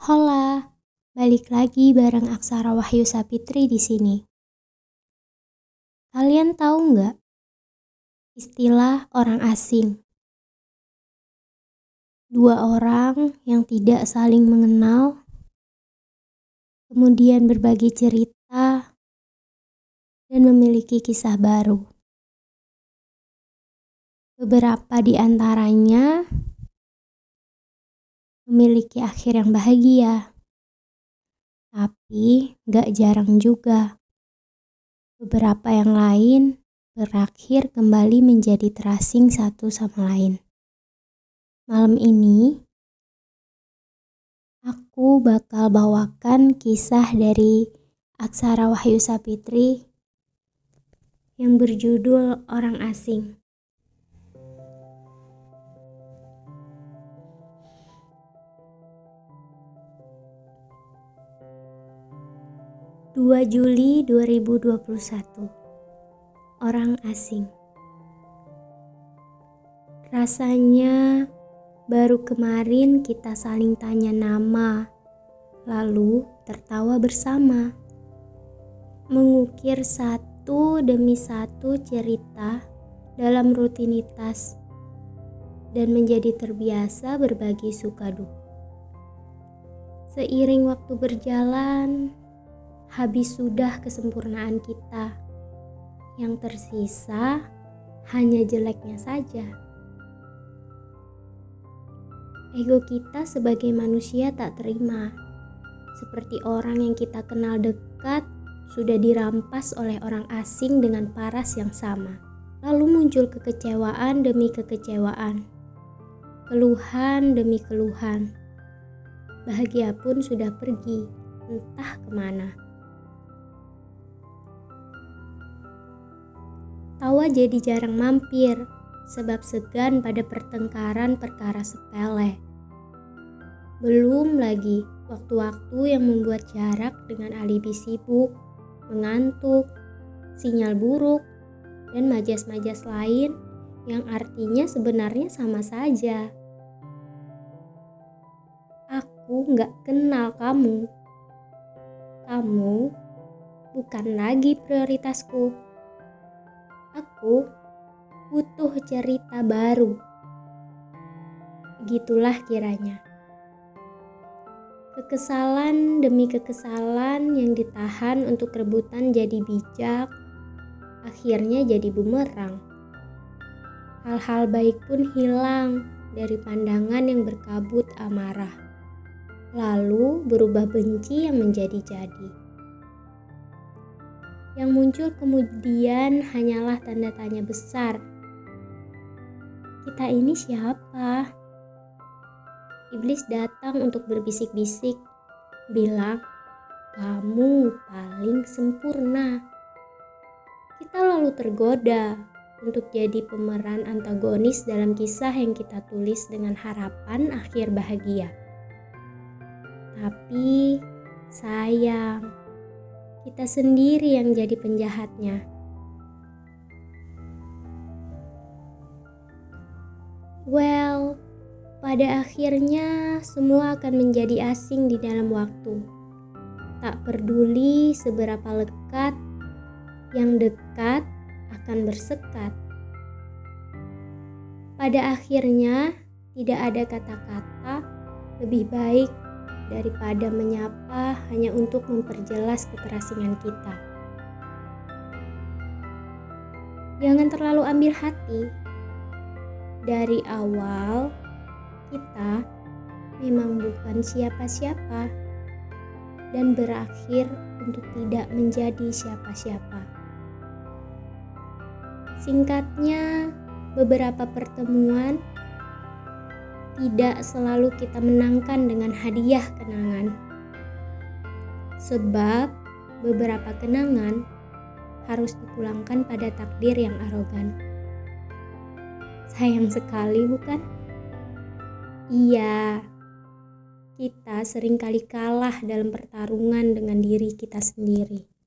Hola, balik lagi bareng Aksara Wahyu Sapitri di sini. Kalian tahu nggak istilah orang asing? Dua orang yang tidak saling mengenal, kemudian berbagi cerita dan memiliki kisah baru. Beberapa di antaranya memiliki akhir yang bahagia. Tapi gak jarang juga. Beberapa yang lain berakhir kembali menjadi terasing satu sama lain. Malam ini, aku bakal bawakan kisah dari Aksara Wahyu Sapitri yang berjudul Orang Asing. 2 Juli 2021 Orang asing. Rasanya baru kemarin kita saling tanya nama Lalu tertawa bersama. Mengukir satu demi satu cerita dalam rutinitas Dan menjadi terbiasa berbagi suka duka. Seiring waktu berjalan, habis sudah kesempurnaan kita. Yang tersisa hanya jeleknya saja. Ego kita sebagai manusia tak terima, seperti orang yang kita kenal dekat sudah dirampas oleh orang asing dengan paras yang sama. Lalu muncul kekecewaan demi kekecewaan, keluhan demi keluhan. Bahagia pun sudah pergi, entah ke mana. Tawa jadi jarang mampir, sebab segan pada pertengkaran perkara sepele. Belum lagi waktu-waktu yang membuat jarak dengan alibi sibuk, mengantuk, sinyal buruk, dan majas-majas lain yang artinya sebenarnya sama saja. Aku nggak kenal kamu. Kamu bukan lagi prioritasku. Aku butuh cerita baru. Begitulah kiranya. Kekesalan demi kekesalan yang ditahan untuk rebutan jadi bijak, akhirnya jadi bumerang. Hal-hal baik pun hilang dari pandangan yang berkabut amarah, lalu berubah benci yang menjadi jadi. Yang muncul kemudian hanyalah tanda tanya besar. Kita ini siapa? Iblis datang untuk berbisik-bisik, bilang, "Kamu paling sempurna." Kita lalu tergoda untuk jadi pemeran antagonis dalam kisah yang kita tulis dengan harapan akhir bahagia. Tapi sayang, kita sendiri yang jadi penjahatnya. Well, pada akhirnya semua akan menjadi asing di dalam waktu. Tak peduli seberapa lekat, yang dekat akan bersekat. Pada akhirnya, tidak ada kata-kata lebih baik daripada menyapa hanya untuk memperjelas keterasingan kita. Jangan terlalu ambil hati. Dari awal, kita memang bukan siapa-siapa dan berakhir untuk tidak menjadi siapa-siapa. Singkatnya, beberapa pertemuan tidak selalu kita menangkan dengan hadiah kenangan. Sebab beberapa kenangan harus dipulangkan pada takdir yang arogan. Sayang sekali, bukan? Iya, kita sering kali kalah dalam pertarungan dengan diri kita sendiri.